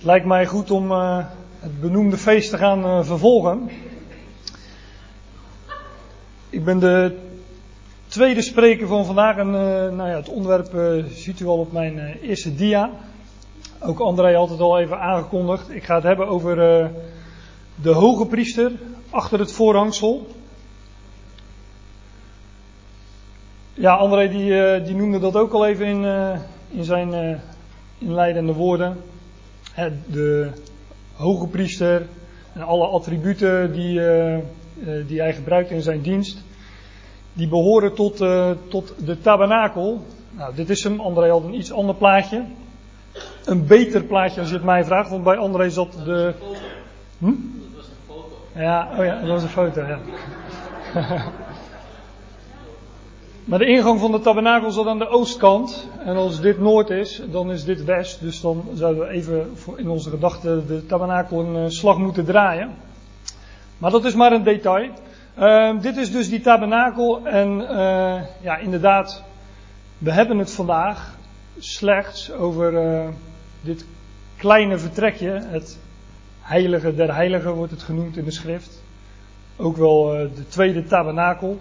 Het lijkt mij goed om uh, het benoemde feest te gaan uh, vervolgen. Ik ben de tweede spreker van vandaag en uh, nou ja, het onderwerp ziet u al op mijn eerste dia. Ook André altijd al even aangekondigd. Ik ga het hebben over de hoge priester achter het voorhangsel. Ja, André die, die noemde dat ook al even in, in zijn inleidende woorden de hoge priester en alle attributen die, uh, die hij gebruikt in zijn dienst, die behoren tot, uh, tot de tabernakel. Nou, dit is hem. André had een iets ander plaatje. Een beter plaatje als je het mij vraagt, want bij André zat de. Hm? Dat was een foto. Ja, oh ja, dat was een foto, ja. Maar de ingang van de tabernakel zat aan de oostkant. En als dit noord is, dan is dit west. Dus dan zouden we even in onze gedachten de tabernakel een eh, slag moeten draaien. Maar dat is maar een detail. Uh, dit is dus die tabernakel. En uh, ja, inderdaad, we hebben het vandaag slechts over uh, dit kleine vertrekje. Het heilige der heiligen wordt het genoemd in de schrift. Ook wel de tweede tabernakel.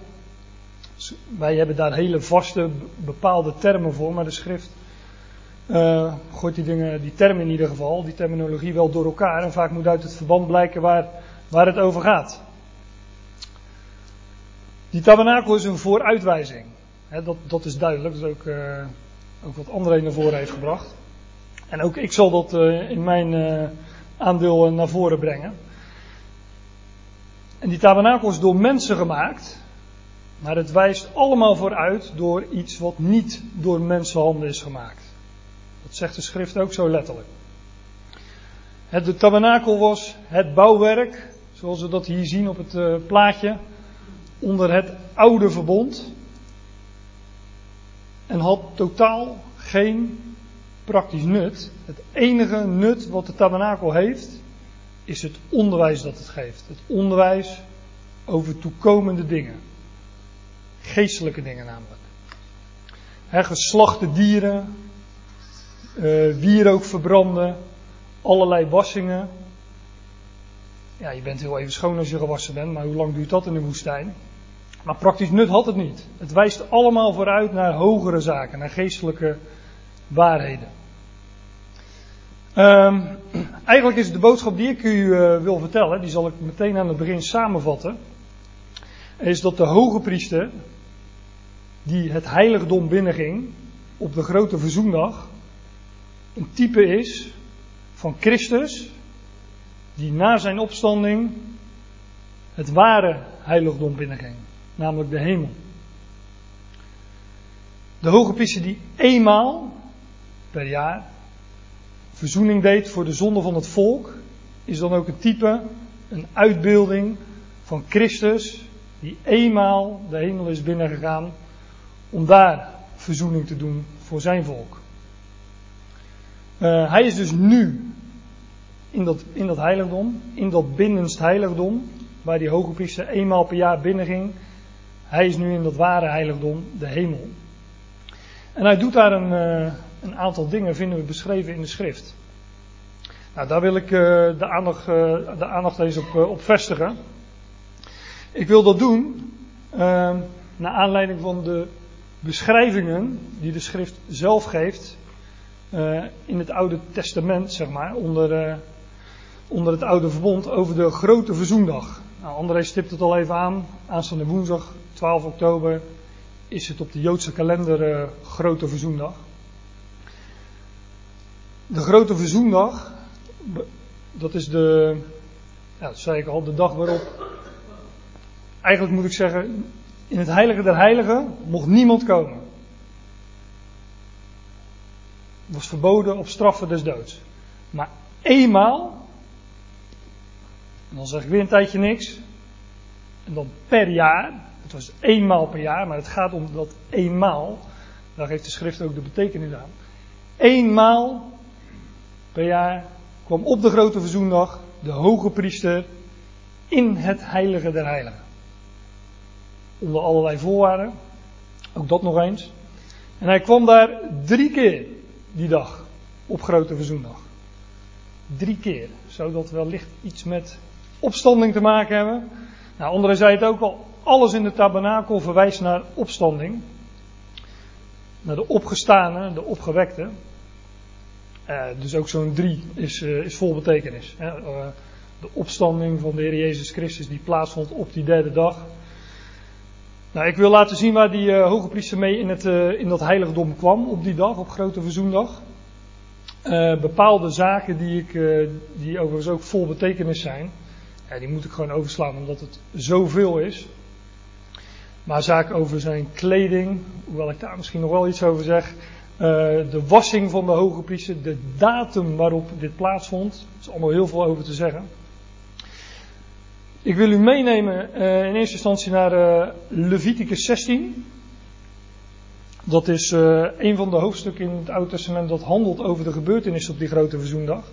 Wij hebben daar hele vaste, bepaalde termen voor, maar de schrift uh, gooit die dingen, die termen in ieder geval, die terminologie wel door elkaar. En vaak moet uit het verband blijken waar, waar het over gaat. Die tabernakel is een vooruitwijzing. dat, dat is duidelijk. Dat is ook, uh, ook wat André naar voren heeft gebracht. En ook ik zal dat uh, in mijn aandeel naar voren brengen. En die tabernakel is door mensen gemaakt. Maar het wijst allemaal vooruit door iets wat niet door mensenhanden is gemaakt. Dat zegt de schrift ook zo letterlijk. Het, de tabernakel was het bouwwerk, zoals we dat hier zien op het uh, plaatje, onder het oude verbond. En had totaal geen praktisch nut. Het enige nut wat de tabernakel heeft, is het onderwijs dat het geeft. Het onderwijs over toekomende dingen. Geestelijke dingen namelijk. Geslachte dieren, uh, wierook verbranden, allerlei wassingen. Ja, je bent heel even schoon als je gewassen bent, maar hoe lang duurt dat in de woestijn? Maar praktisch nut had het niet. Het wijst allemaal vooruit naar hogere zaken, naar geestelijke waarheden. Um, eigenlijk is de boodschap die ik u uh, wil vertellen, die zal ik meteen aan het begin samenvatten is dat de hoge priester, die het heiligdom binnenging op de grote verzoendag, een type is van Christus, die na zijn opstanding het ware heiligdom binnenging, namelijk de hemel. De hoge priester die eenmaal per jaar verzoening deed voor de zonde van het volk, is dan ook een type, een uitbeelding van Christus die eenmaal de hemel is binnengegaan om daar verzoening te doen voor zijn volk. Uh, hij is dus nu in dat, in dat heiligdom, in dat binnenst heiligdom, waar die hoge priester eenmaal per jaar binnenging. Hij is nu in dat ware heiligdom, de hemel. En hij doet daar een, uh, een aantal dingen, vinden we beschreven in de schrift. Nou, daar wil ik uh, de, aandacht, de aandacht eens op, op vestigen. Ik wil dat doen uh, naar aanleiding van de beschrijvingen die de schrift zelf geeft uh, in het Oude Testament, zeg maar, onder, uh, onder het Oude Verbond over de grote verzoendag. Nou, André stipt het al even aan. Aanstaande woensdag, 12 oktober, is het op de Joodse kalender uh, Grote Verzoendag. De Grote Verzoendag, dat is de, ja, dat zei ik al, de dag waarop eigenlijk moet ik zeggen, in het heilige der heiligen mocht niemand komen. Het was verboden op straffen des doods. Maar eenmaal, en dan zeg ik weer een tijdje niks, en dan per jaar, het was eenmaal per jaar, maar het gaat om dat eenmaal, daar geeft de schrift ook de betekenis aan. Eenmaal per jaar kwam op de grote verzoendag de hoge priester in het heilige der heiligen onder allerlei voorwaarden. Ook dat nog eens. En hij kwam daar drie keer die dag op Grote Verzoendag. Drie keer. Zou dat wellicht iets met opstanding te maken hebben? Nou, André zei het ook al. Alles in de tabernakel verwijst naar opstanding. Naar de opgestane, de opgewekte. Uh, dus ook zo'n drie is, uh, is vol betekenis. Hè? Uh, de opstanding van de Heer Jezus Christus die plaatsvond op die derde dag. Nou, ik wil laten zien waar die hoge priester mee in, het, in dat heiligdom kwam op die dag, op Grote Verzoendag. bepaalde zaken die, ik, die overigens ook vol betekenis zijn. Ja, die moet ik gewoon overslaan omdat het zoveel is. Maar zaken over zijn kleding, hoewel ik daar misschien nog wel iets over zeg. Uh, de wassing van de hoge priester, de datum waarop dit plaatsvond. Er is allemaal heel veel over te zeggen. Ik wil u meenemen uh, in eerste instantie naar uh, Leviticus 16. Dat is een van de hoofdstukken in het Oude Testament dat handelt over de gebeurtenissen op die grote verzoendag.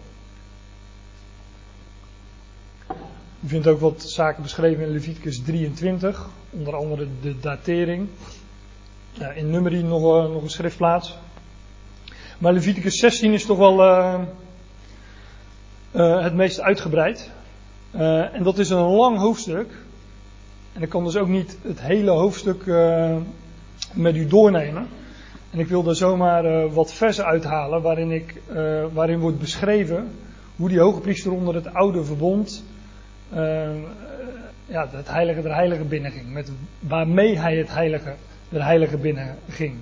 U vindt ook wat zaken beschreven in Leviticus 23, onder andere de datering. in Numeri nog, nog een schriftplaats. Maar Leviticus 16 is toch wel het meest uitgebreid. En dat is een lang hoofdstuk. En ik kan dus ook niet het hele hoofdstuk met u doornemen. En ik wil er zomaar wat versen uithalen waarin, ik, waarin wordt beschreven hoe die hoge priester onder het oude verbond ja, het heilige der heilige binnenging. Met waarmee hij het heilige der heilige binnenging.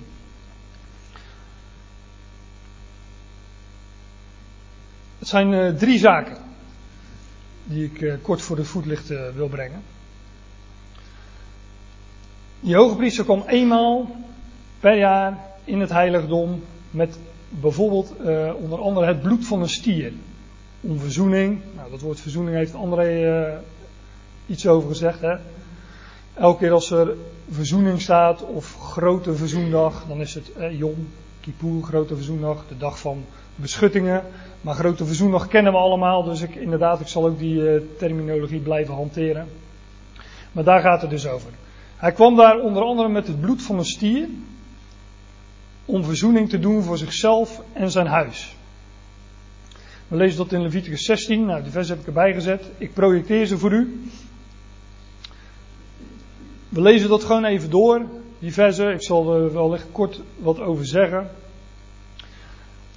Het zijn drie zaken die ik uh, kort voor de voetlicht wil brengen. Die hoge priester kwam eenmaal per jaar in het heiligdom met bijvoorbeeld onder andere het bloed van een stier om verzoening. Nou, dat woord verzoening heeft André uh, iets over gezegd. Hè? Elke keer als er verzoening staat of grote verzoendag, dan is het eh, Yom Kippur, grote verzoendag, de dag van beschuttingen. Maar grote verzoendag kennen we allemaal, dus ik, inderdaad, ik zal ook die uh, terminologie blijven hanteren. Maar daar gaat het dus over. Hij kwam daar onder andere met het bloed van een stier om verzoening te doen voor zichzelf en zijn huis. We lezen dat in Leviticus 16. Nou, die vers heb ik erbij gezet. Ik projecteer ze voor u. We lezen dat gewoon even door, die versen. Ik zal er wel echt kort wat over zeggen.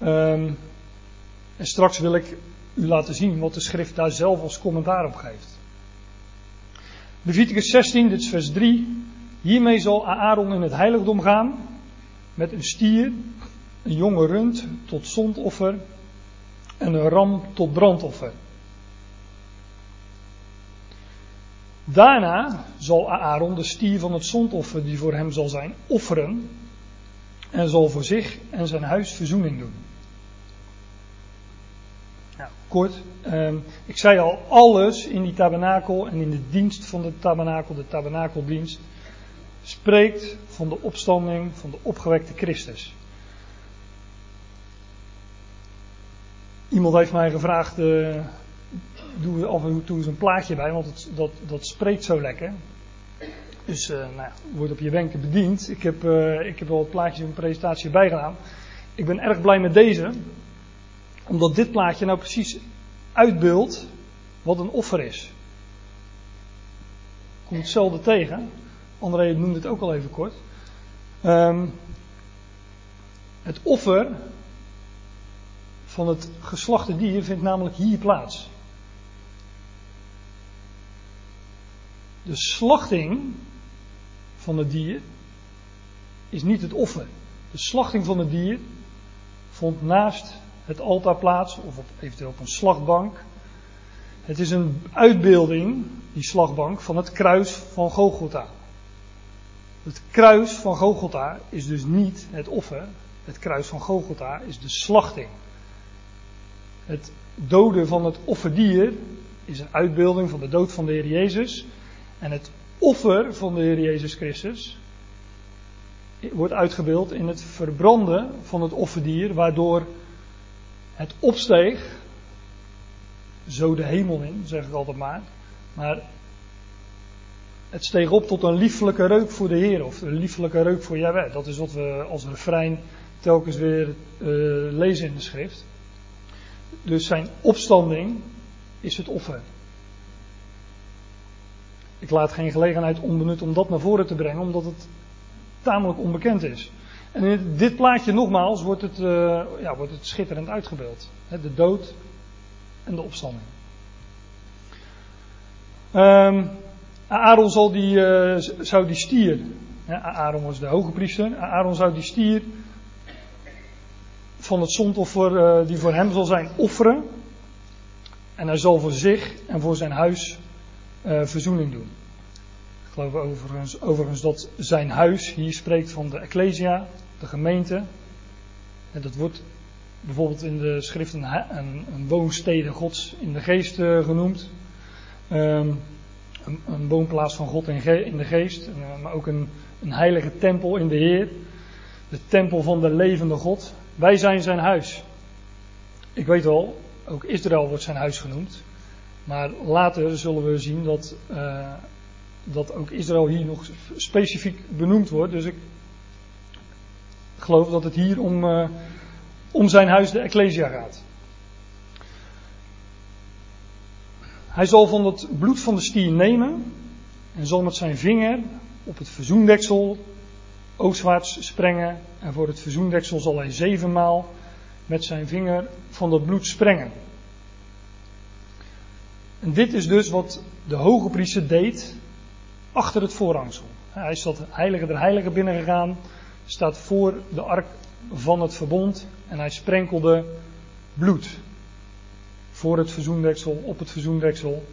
Um, en straks wil ik u laten zien wat de schrift daar zelf als commentaar op geeft. Leviticus 16, dit is vers 3. Hiermee zal Aaron in het heiligdom gaan met een stier, een jonge rund tot zondoffer en een ram tot brandoffer. Daarna zal Aaron de stier van het zondoffer die voor hem zal zijn offeren en zal voor zich en zijn huis verzoening doen. Nou, kort, eh, ik zei al, alles in die tabernakel en in de dienst van de tabernakel, de tabernakeldienst, spreekt van de opstanding van de opgewekte Christus. Iemand heeft mij gevraagd, uh, doe af en toe eens een plaatje bij, want het, dat, dat spreekt zo lekker. Dus uh, nou wordt op je wenken bediend. Ik heb, uh, ik heb wel het plaatje in mijn presentatie bijgedaan. Ik ben erg blij met deze, omdat dit plaatje nou precies uitbeeldt wat een offer is. Komt hetzelfde tegen. André noemde het ook al even kort. Um, het offer van het geslachte dier vindt namelijk hier plaats. De slachting van het dier is niet het offer. De slachting van het dier vond naast het altaar plaats, of op, eventueel op een slagbank. Het is een uitbeelding, die slagbank, van het kruis van Gogolta. Het kruis van Gogolta is dus niet het offer. Het kruis van Gogolta is de slachting. Het doden van het offerdier is een uitbeelding van de dood van de Heer Jezus. En het offer van de Heer Jezus Christus wordt uitgebeeld in het verbranden van het offerdier, waardoor het opsteeg, zo de hemel in, zeg ik altijd maar. Maar het steeg op tot een lieflijke reuk voor de Heer, of een lieflijke reuk voor Jaweh. Dat is wat we als refrein telkens weer uh, lezen in de schrift. Dus zijn opstanding is het offer. Ik laat geen gelegenheid onbenut om dat naar voren te brengen, omdat het tamelijk onbekend is. En in dit plaatje nogmaals wordt het, uh, ja, wordt het schitterend uitgebeeld. De dood en de opstanding. Um, Aaron zal die, uh, zou die stier, Aaron was de hoge priester, Aaron zou die stier van het zondoffer uh, die voor hem zal zijn offeren. En hij zal voor zich en voor zijn huis uh, verzoening doen. Ik geloof overigens, overigens dat zijn huis hier spreekt van de Ecclesia, de gemeente. En dat wordt bijvoorbeeld in de schrift een, een, woonstede gods in de geest uh, genoemd. Um, een, een, woonplaats van God in, in de geest, uh, maar ook een, een heilige tempel in de Heer. De tempel van de levende God. Wij zijn zijn huis. Ik weet wel, ook Israël wordt zijn huis genoemd. Maar later zullen we zien dat, uh, dat ook Israël hier nog specifiek benoemd wordt. Dus ik geloof dat het hier om, uh, om zijn huis, de Ecclesia, gaat. Hij zal van het bloed van de stier nemen en zal met zijn vinger op het verzoendeksel oostwaarts sprengen. En voor het verzoendeksel zal hij zevenmaal met zijn vinger van dat bloed sprengen. En dit is dus wat de hoge priester deed achter het voorhangsel. Hij is dat heilige der heiligen binnengegaan, staat voor de ark van het verbond en hij sprenkelde bloed voor het verzoendeksel, op het verzoendeksel.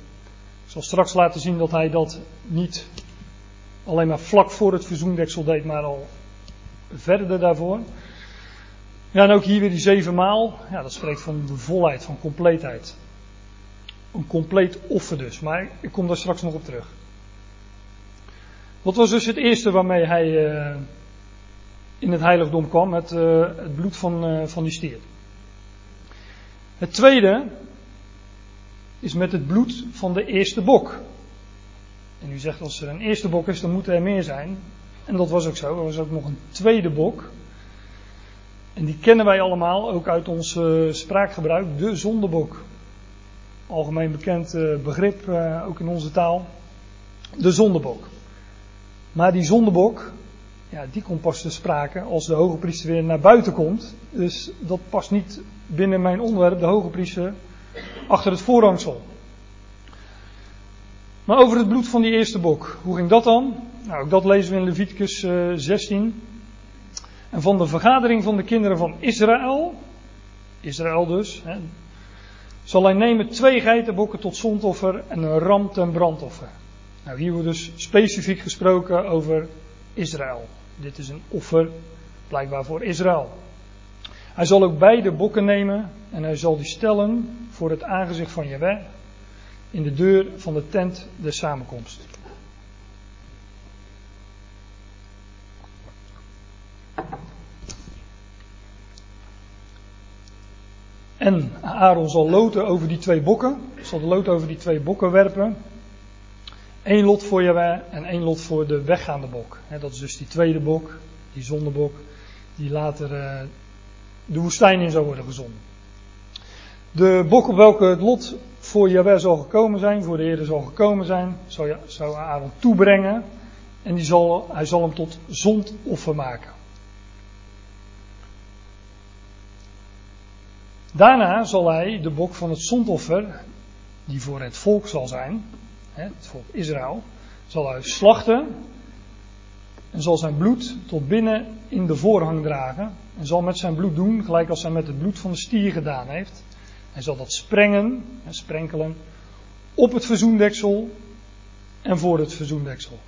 Ik zal straks laten zien dat hij dat niet alleen maar vlak voor het verzoendeksel deed, maar al verder daarvoor. Ja, en ook hier weer die zeven maal. Ja, dat spreekt van de volheid, van compleetheid. Een compleet offer dus. Maar ik kom daar straks nog op terug. Wat was dus het eerste waarmee hij uh, in het heiligdom kwam? Het, uh, het bloed van, uh, van die stier. Het tweede is met het bloed van de eerste bok. En u zegt als er een eerste bok is, dan moeten er meer zijn. En dat was ook zo. Er was ook nog een tweede bok. En die kennen wij allemaal, ook uit ons spraakgebruik, de zondebok. Algemeen bekend uh, begrip, uh, ook in onze taal. De zondebok. Maar die zondebok, ja, die komt pas te sprake als de hoge priester weer naar buiten komt. Dus dat past niet binnen mijn onderwerp, de hoge priester, achter het voorhangsel. Maar over het bloed van die eerste bok, hoe ging dat dan? Nou, ook dat lezen we in Leviticus uh, 16. En van de vergadering van de kinderen van Israël, Israël dus, zal hij nemen twee geitenbokken tot zondoffer en een ram ten brandoffer. Nou, hier wordt dus specifiek gesproken over Israël. Dit is een offer, blijkbaar voor Israël. Hij zal ook beide bokken nemen en hij zal die stellen voor het aangezicht van Jehovah in de deur van de tent der samenkomst. En Aaron zal loten over die twee bokken. Zal de lood over die twee bokken werpen. Eén lot voor Jaweh en één lot voor de weggaande bok. dat is dus die tweede bok, die zondebok, die later uh, de woestijn in zou worden gezonden. De bok op welke het lot voor Jaweh zal gekomen zijn, voor de Heer zal gekomen zijn, zou, zou Aaron toebrengen. En die zal, hij zal hem tot zondoffer maken. Daarna zal hij de bok van het zondoffer, die voor het volk zal zijn, het volk Israël, zal hij slachten en zal zijn bloed tot binnen in de voorhang dragen en zal met zijn bloed doen, gelijk als hij met het bloed van de stier gedaan heeft. Hij zal dat sprengen, sprenkelen, op het verzoendeksel en voor het verzoendeksel.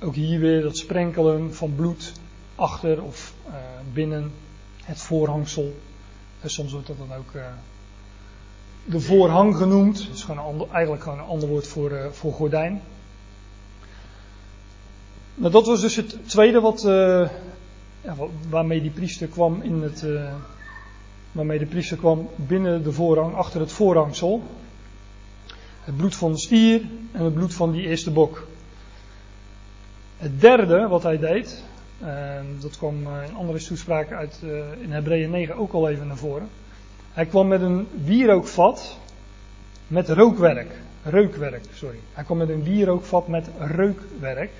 Ook hier weer dat sprenkelen van bloed achter of uh, binnen het voorhangsel soms wordt dat dan ook uh, de voorhang genoemd. Dat is gewoon eigenlijk gewoon een ander woord voor, uh, voor gordijn. Nou, dat was dus het tweede wat, uh, ja, waarmee die priester kwam in het, waarmee de priester kwam binnen de voorhang, achter het voorhangsel. Het bloed van de stier en het bloed van die eerste bok. Het derde wat hij deed, dat kwam uh, in andere toespraken uit uh, in Hebreeën 9 ook al even naar voren. Hij kwam met een wierookvat met rookwerk. Reukwerk, sorry. Hij kwam met een wierookvat met reukwerk.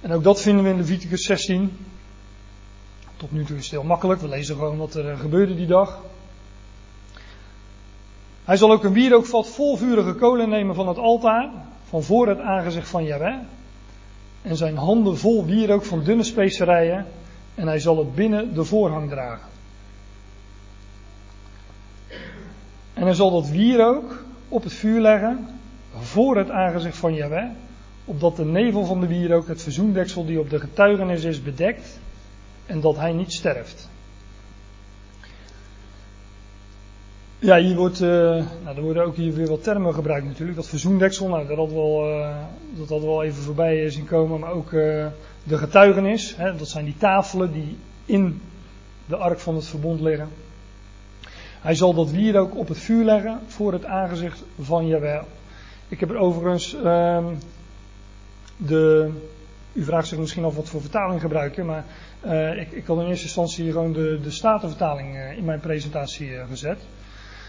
En ook dat vinden we in Leviticus 16. Tot nu toe is het heel makkelijk. We lezen gewoon wat er gebeurde die dag. Hij zal ook een wierookvat vol vurige kolen nemen van het altaar, van voor het aangezicht van Jahweh. En zijn handen vol wierook van dunne specerijen. En hij zal het binnen de voorhang dragen. En hij zal dat wierook op het vuur leggen voor het aangezicht van Jahweh, opdat de nevel van de wierook het verzoendeksel die op de getuigenis is bedekt en dat hij niet sterft. Ja, hier wordt, uh, nou, er worden ook hier weer wat termen gebruikt natuurlijk. Dat verzoendeksel, nou, dat wel, uh, dat wel even voorbij zien komen. Maar ook de getuigenis, hè, dat zijn die tafelen die in de ark van het verbond liggen. Hij zal dat wierook op het vuur leggen voor het aangezicht van Jawel. Ik heb er overigens uh, de. U vraagt zich misschien af wat voor vertaling gebruiken, maar ik, ik had in eerste instantie gewoon de, de Statenvertaling in mijn presentatie gezet.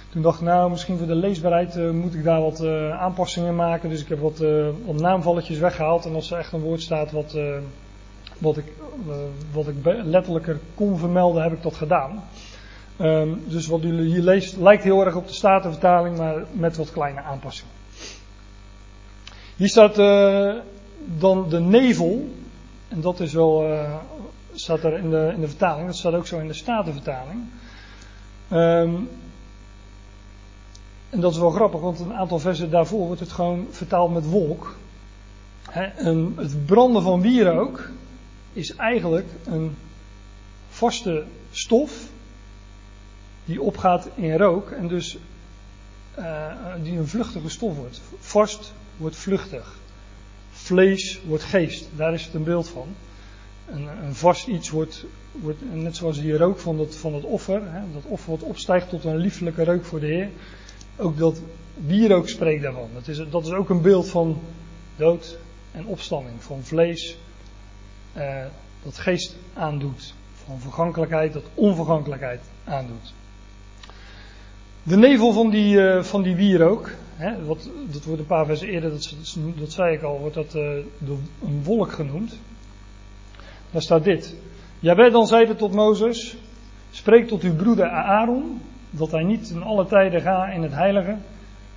Toen dacht ik, nou, misschien voor de leesbaarheid moet ik daar wat aanpassingen maken. Dus ik heb wat, wat naamvalletjes weggehaald. En als er echt een woord staat wat, wat, ik, wat ik letterlijker kon vermelden, heb ik dat gedaan. Um, dus wat u hier leest lijkt heel erg op de Statenvertaling, maar met wat kleine aanpassingen. Hier staat uh, dan de nevel, en dat is wel, uh, staat er in de, in de vertaling, dat staat ook zo in de Statenvertaling. Um, en dat is wel grappig, want een aantal versen daarvoor wordt het gewoon vertaald met wolk. Het branden van wierook is eigenlijk een vaste stof die opgaat in rook en dus uh, die een vluchtige stof wordt. Vorst wordt vluchtig. Vlees wordt geest. Daar is het een beeld van. Een, een vast iets wordt, wordt, net zoals die rook van het, van offer, hè, dat offer wat opstijgt tot een lieflijke reuk voor de Heer. Ook dat wierook spreekt daarvan. Dat is, dat is ook een beeld van dood en opstanding. Van vlees uh, dat geest aandoet. Van vergankelijkheid dat onvergankelijkheid aandoet. De nevel van die, uh, van die wierook, hè, wat, dat wordt een paar versen eerder, dat, dat zei ik al, wordt dat uh, de, een wolk genoemd. Daar staat dit. Jawel dan zeide tot Mozes, spreek tot uw broeder Aaron, dat hij niet in alle tijden ga in het heilige,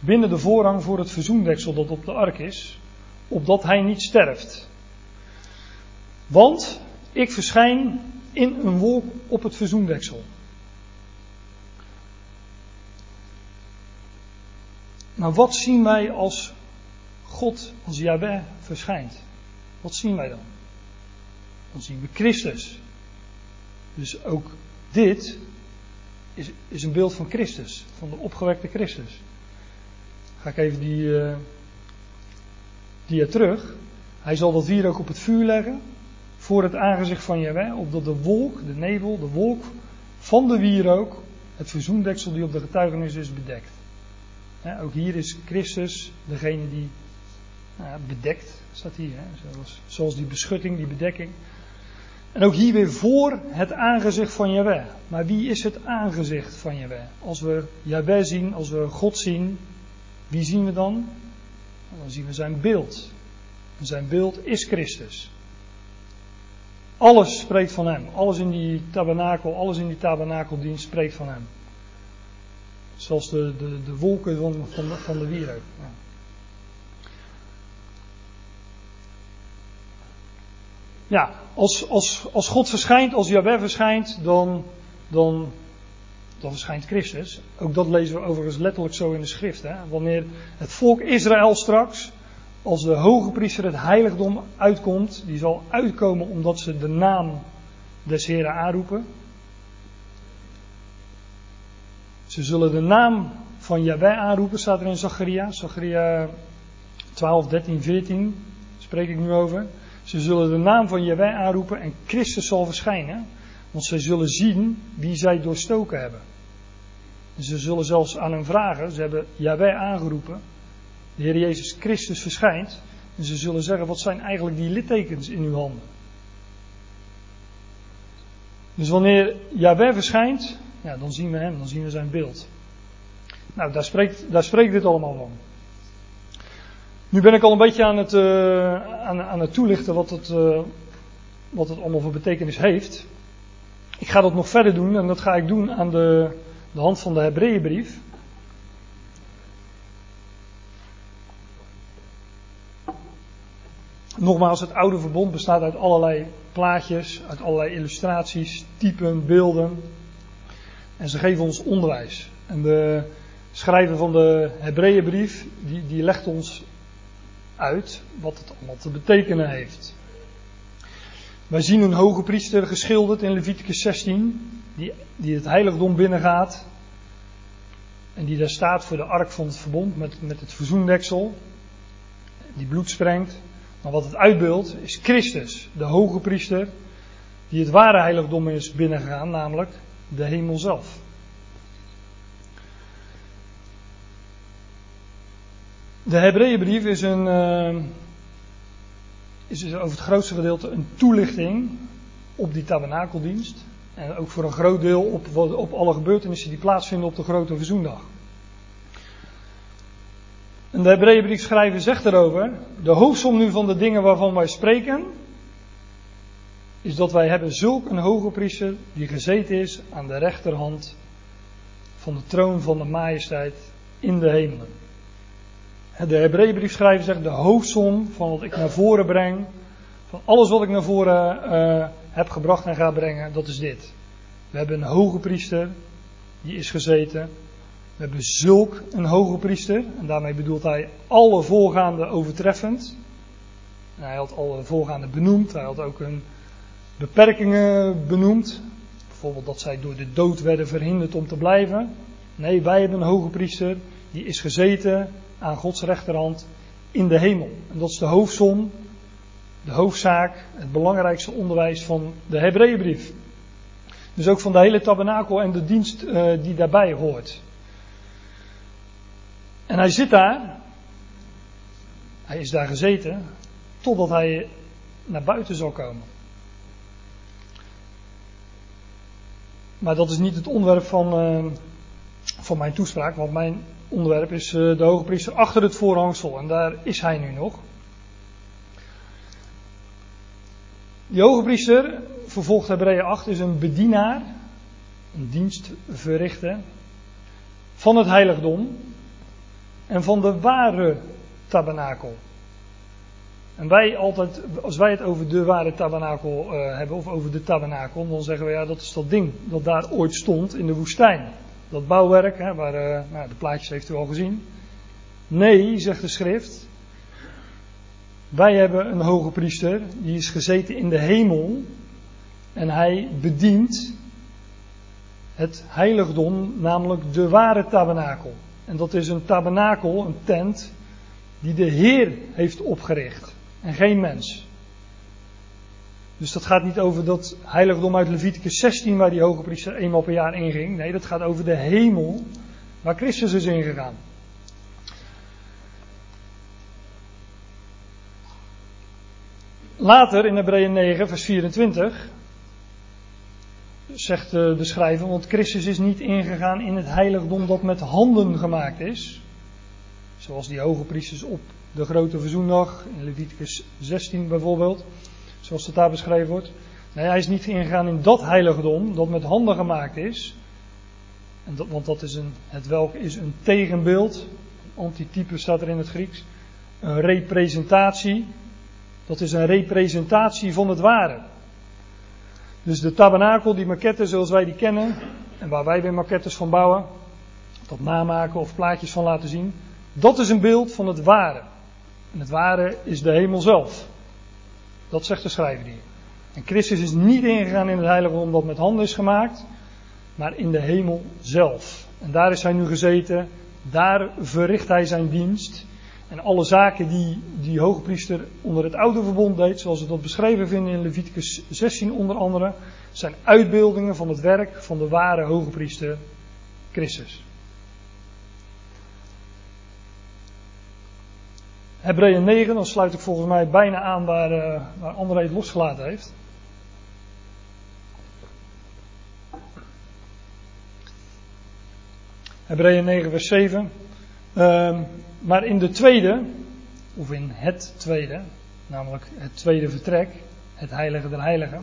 binnen de voorrang voor het verzoendeksel dat op de ark is, opdat hij niet sterft. Want ik verschijn in een wolk op het verzoendeksel. Maar wat zien wij als God, als Yahweh verschijnt? Wat zien wij dan? Dan zien we Christus. Dus ook dit is, is een beeld van Christus, van de opgewekte Christus. Ga ik even die, uh, die er terug. Hij zal dat hier ook op het vuur leggen, voor het aangezicht van Yahweh, opdat de wolk, de nevel, de wolk van de wierook, het verzoendeksel die op de getuigenis is bedekt ook hier is Christus degene die nou, bedekt, staat hier. Zoals, zoals, die beschutting, die bedekking. En ook hier weer voor het aangezicht van Jahweh. Maar wie is het aangezicht van Jahweh? Als we Jahweh zien, als we God zien, wie zien we dan? Dan zien we zijn beeld. En zijn beeld is Christus. Alles spreekt van hem. Alles in die tabernakel, alles in die tabernakeldienst spreekt van hem. Zoals de, de, de wolken van, van, de, van wierook. Ja, als, als, als God verschijnt, als Jahweh verschijnt, dan, dan, dan verschijnt Christus. Ook dat lezen we overigens letterlijk zo in de schrift. Hè? Wanneer het volk Israël straks, als de hoge priester het heiligdom uitkomt, die zal uitkomen omdat ze de naam des Heren aanroepen. Ze zullen de naam van Jahweh aanroepen, staat er in Zacharia. Zacharia 12, 13, 14 spreek ik nu over. Ze zullen de naam van Jahweh aanroepen en Christus zal verschijnen. Want ze zullen zien wie zij doorstoken hebben. En ze zullen zelfs aan hem vragen, ze hebben Jahweh aangeroepen. De Heer Jezus Christus verschijnt. En ze zullen zeggen, wat zijn eigenlijk die littekens in uw handen? Dus wanneer Jahweh verschijnt, ja, dan zien we hem, dan zien we zijn beeld. Nou, daar spreekt, daar spreekt dit allemaal van. Nu ben ik al een beetje aan het, uh, aan, aan, het toelichten wat het, uh, wat het allemaal voor betekenis heeft. Ik ga dat nog verder doen en dat ga ik doen aan de, de hand van de Hebreeënbrief. Nogmaals, het oude verbond bestaat uit allerlei plaatjes, uit allerlei illustraties, typen, beelden. En ze geven ons onderwijs. En de schrijver van de Hebreeënbrief, die, die legt ons uit wat het allemaal te betekenen heeft. Wij zien een hoge priester geschilderd in Leviticus 16, die, die het heiligdom binnengaat. En die daar staat voor de ark van het verbond met, met het verzoendeksel. Die bloed sprengt. Maar wat het uitbeeldt is Christus, de hoge priester, die het ware heiligdom is binnengegaan, namelijk de hemel zelf. De Hebreeënbrief is, een, uh, is dus over het grootste gedeelte een toelichting op die tabernakeldienst. En ook voor een groot deel op, op alle gebeurtenissen die plaatsvinden op de grote verzoendag. En de Hebreeënbriefschrijver zegt erover, de hoofdsom nu van de dingen waarvan wij spreken, is dat wij hebben zulk een hoge priester die gezeten is aan de rechterhand van de troon van de majesteit in de hemelen. De Hebreeënbriefschrijver zegt de hoofdsom van wat ik naar voren breng, van alles wat ik naar voren uh, heb gebracht en ga brengen, dat is dit. We hebben een hoge priester, die is gezeten we hebben zulk een hoge priester, en daarmee bedoelt hij alle voorgaande overtreffend. En hij had alle voorgaande benoemd, hij had ook hun beperkingen benoemd. Bijvoorbeeld dat zij door de dood werden verhinderd om te blijven. Nee, wij hebben een hoge priester, die is gezeten aan Gods rechterhand in de hemel. En dat is de hoofdsom, de hoofdzaak, het belangrijkste onderwijs van de Hebreeënbrief. Dus ook van de hele tabernakel en de dienst uh, die daarbij hoort. En hij zit daar. Hij is daar gezeten. Totdat hij naar buiten zal komen. Maar dat is niet het onderwerp van, uh, van mijn toespraak. Want mijn onderwerp is uh, de hoge priester achter het voorhangsel. En daar is hij nu nog. Die hoge priester, vervolgt Hebreeën 8, is een bedienaar. Een dienstverrichter. Van het heiligdom en van de ware tabernakel. En wij altijd, als wij het over de ware tabernakel uh, hebben, of over de tabernakel, dan zeggen we ja, dat is dat ding dat daar ooit stond in de woestijn. Dat bouwwerk, waar, uh, nou, de plaatjes heeft u al gezien. Nee, zegt de schrift. Wij hebben een hoge priester, die is gezeten in de hemel. En hij bedient het heiligdom, namelijk de ware tabernakel. En dat is een tabernakel, een tent, die de Heer heeft opgericht en geen mens. Dus dat gaat niet over dat heiligdom uit Leviticus 16 waar die hoge priester eenmaal per jaar inging. Nee, dat gaat over de hemel waar Christus is ingegaan. Later in Hebreeën 9, vers 24, zegt de, schrijver, want Christus is niet ingegaan in het heiligdom dat met handen gemaakt is. Zoals die hoge priesters op de grote verzoendag, in Leviticus 16 bijvoorbeeld, zoals dat daar beschreven wordt. Nee, hij is niet ingegaan in dat heiligdom dat met handen gemaakt is. En dat, want dat is een, het welk is een tegenbeeld, antitype staat er in het Grieks. Een representatie, dat is een representatie van het ware. Dus de tabernakel, die maquette zoals wij die kennen, en waar wij weer maquettes van bouwen, dat namaken of plaatjes van laten zien, dat is een beeld van het ware. En het ware is de hemel zelf. Dat zegt de schrijver hier. En Christus is niet ingegaan in het heiligdom dat met handen is gemaakt, maar in de hemel zelf. En daar is hij nu gezeten, daar verricht hij zijn dienst. En alle zaken die die hoogpriester onder het oude verbond deed, zoals we dat beschreven vinden in Leviticus 16 onder andere, zijn uitbeeldingen van het werk van de ware hoogpriester Christus. Hebreeën 9, dan sluit ik volgens mij bijna aan waar, uh, waar André het losgelaten heeft. Hebreeën 9, vers 7. Ehm, maar in de tweede, of in het tweede, namelijk het tweede vertrek, het heilige der heiligen.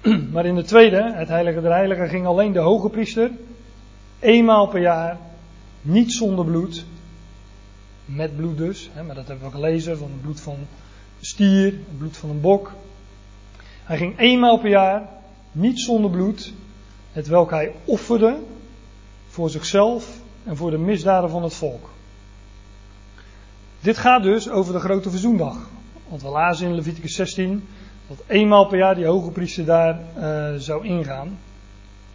Maar in de tweede, het heilige der heiligen, ging alleen de hoge priester eenmaal per jaar, niet zonder bloed, met bloed dus, hè, maar dat hebben we gelezen, van het bloed van een stier, het bloed van een bok. Hij ging eenmaal per jaar, niet zonder bloed, het welk hij offerde voor zichzelf en voor de misdaden van het volk. Dit gaat dus over de grote verzoendag. Want we lazen in Leviticus 16 dat eenmaal per jaar die hoge priester daar uh, zou ingaan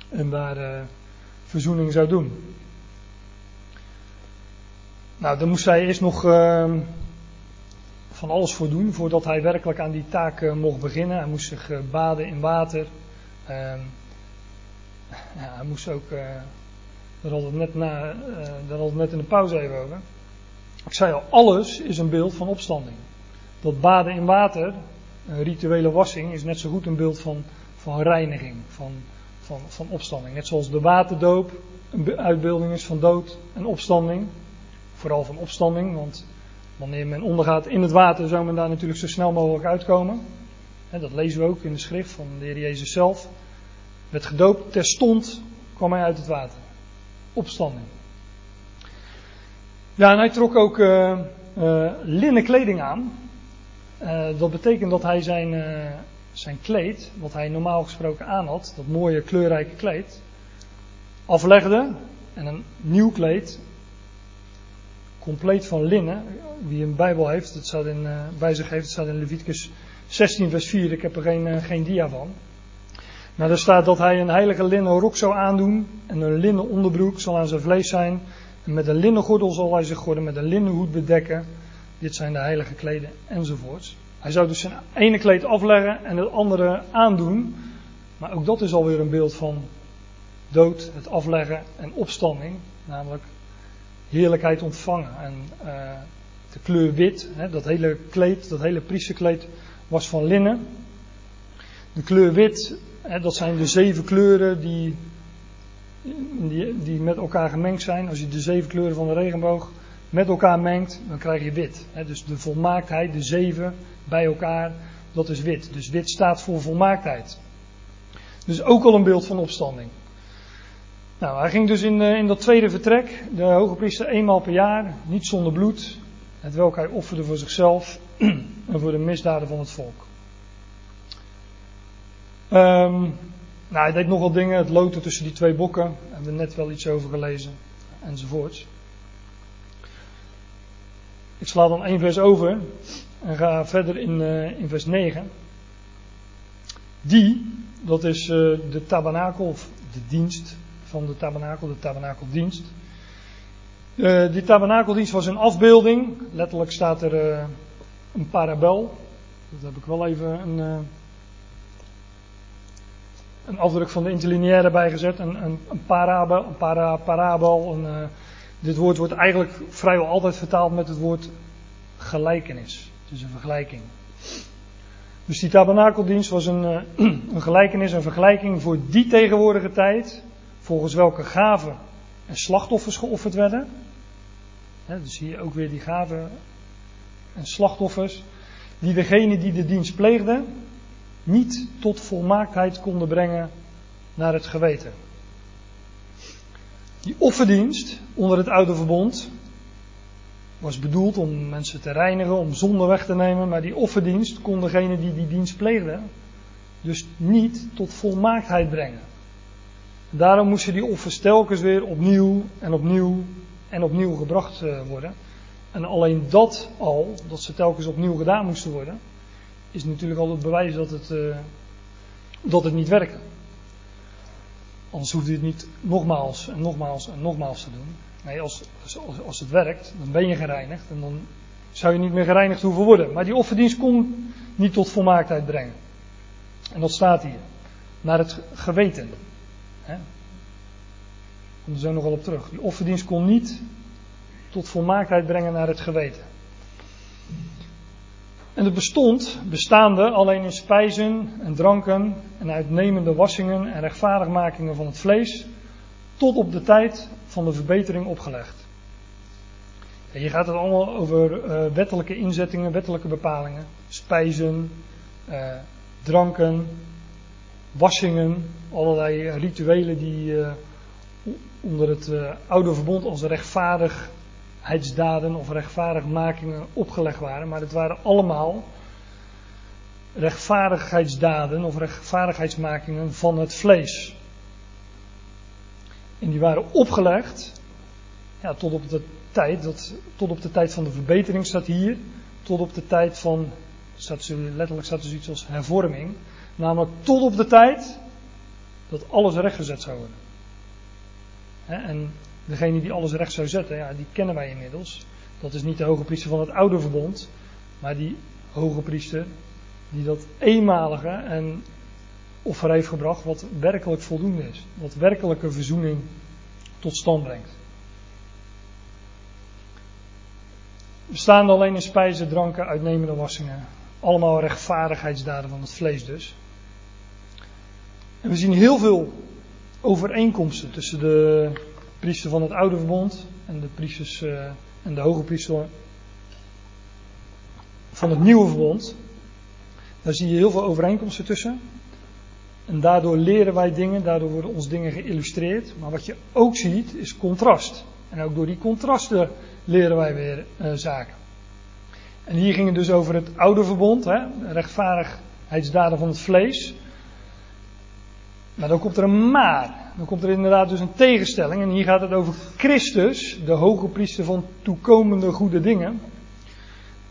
en daar uh, verzoening zou doen. Nou, daar moest hij eerst nog uh, van alles voor doen voordat hij werkelijk aan die taak uh, mocht beginnen. Hij moest zich uh, baden in water. Ehm, ja, hij moest ook, daar hadden we net, na, net in de pauze even over. Ik zei al, alles is een beeld van opstanding. Dat baden in water, een rituele wassing, is net zo goed een beeld van, van reiniging, van, van, van opstanding. Net zoals de waterdoop een uitbeelding is van dood en opstanding. Vooral van opstanding, want wanneer men ondergaat in het water, zou men daar natuurlijk zo snel mogelijk uitkomen. dat lezen we ook in de schrift van de Heer Jezus zelf. Werd gedoopt, terstond kwam hij uit het water. Opstanding. Ja, en hij trok ook uh, linnen kleding aan. Uh, dat betekent dat hij zijn, zijn kleed, wat hij normaal gesproken aan had, dat mooie kleurrijke kleed, aflegde en een nieuw kleed compleet van linnen. Wie een Bijbel heeft, het staat in, uh, bij zich heeft, het staat in Leviticus 16, vers 4. Ik heb er geen, uh, geen dia van. Maar daar staat dat hij een heilige linnen rok zou aandoen. En een linnen onderbroek zal aan zijn vlees zijn. En met een linnen gordel zal hij zich gordel, met een linnen hoed bedekken. Dit zijn de heilige kleden enzovoorts. Hij zou dus zijn ene kleed afleggen en het andere aandoen. Maar ook dat is alweer een beeld van dood, het afleggen en opstanding. Namelijk heerlijkheid ontvangen. En uh, de kleur wit, hè, dat hele kleed, dat hele priesterkleed was van linnen. De kleur wit, hè, dat zijn de zeven kleuren die, die, die met elkaar gemengd zijn. Als je de zeven kleuren van de regenboog met elkaar mengt, dan krijg je wit. Hè. Dus de volmaaktheid, de zeven bij elkaar, dat is wit. Dus wit staat voor volmaaktheid. Dus ook al een beeld van opstanding. Nou, hij ging dus in, in dat tweede vertrek, de hoge priester eenmaal per jaar, niet zonder bloed, het welk hij offerde voor zichzelf en voor de misdaden van het volk. Um, nou, hij deed nogal dingen, het loten tussen die twee bokken, daar hebben we net wel iets over gelezen, enzovoorts. Ik sla dan één vers over en ga verder in, uh, in vers 9. Die, dat is uh, de tabernakel of de dienst van de tabernakel, de tabernakeldienst. Uh, die tabernakeldienst was een afbeelding. Letterlijk staat er uh, een parabel. Dat heb ik wel even een, uh, een afdruk van de interlineaire bijgezet. Een, een, een parabel. Een para, parabel dit woord wordt eigenlijk vrijwel altijd vertaald met het woord gelijkenis. Het is een vergelijking. Dus die tabernakeldienst was een, een gelijkenis, een vergelijking voor die tegenwoordige tijd volgens welke gaven en slachtoffers geofferd werden. He, dus hier ook weer die gaven en slachtoffers, die degene die de dienst pleegde niet tot volmaaktheid konden brengen naar het geweten. Die offerdienst onder het oude verbond was bedoeld om mensen te reinigen, om zonde weg te nemen, maar die offerdienst kon degene die die dienst pleegde dus niet tot volmaaktheid brengen. Daarom moesten die offers telkens weer opnieuw en opnieuw en opnieuw gebracht eh, worden. En alleen dat al, dat ze telkens opnieuw gedaan moesten worden, is natuurlijk al het bewijs dat het, uh, dat het niet werkte. Anders hoefde je het niet nogmaals en nogmaals en nogmaals te doen. Nee, als, als, als het werkt, dan ben je gereinigd en dan zou je niet meer gereinigd hoeven worden. Maar die offerdienst kon niet tot volmaaktheid brengen. En dat staat hier. Naar het geweten. Hè? Er zo nogal op terug. Die offerdienst kon niet tot volmaaktheid brengen naar het geweten. En het bestond, bestaande alleen in spijzen en dranken en uitnemende wassingen en rechtvaardigmakingen van het vlees, tot op de tijd van de verbetering opgelegd. En hier gaat het allemaal over uh, wettelijke inzettingen, wettelijke bepalingen, spijzen, uh, dranken, wassingen, allerlei rituelen die uh, onder het oude verbond als rechtvaardigheidsdaden of rechtvaardigmakingen opgelegd waren. Maar het waren allemaal rechtvaardigheidsdaden of rechtvaardigheidsmakingen van het vlees. En die waren opgelegd ja, tot op de tijd, tot op de tijd van de verbetering staat hier, tot op de tijd van, staat, letterlijk staat er zoiets als hervorming, namelijk tot op de tijd dat alles rechtgezet zou worden. en degene die alles recht zou zetten, ja, die kennen wij inmiddels. Dat is niet de hoge priester van het oude verbond, maar die hoge priester die dat eenmalige en offer heeft gebracht wat werkelijk voldoende is. Wat werkelijke verzoening tot stand brengt. We staan alleen in spijzen, dranken, uitnemende wassingen. Allemaal rechtvaardigheidsdaden van het vlees dus. En we zien heel veel overeenkomsten tussen de priester van het oude verbond en de priesters uh, en de hoge priester van het nieuwe verbond. Daar zie je heel veel overeenkomsten tussen. En daardoor leren wij dingen, daardoor worden ons dingen geïllustreerd. Maar wat je ook ziet is contrast. En ook door die contrasten leren wij weer uh, zaken. En hier ging het dus over het oude verbond, hè, rechtvaardigheidsdaden van het vlees. Maar dan komt er een maar. Dan komt er inderdaad dus een tegenstelling. En hier gaat het over Christus, de hoge priester van toekomende goede dingen.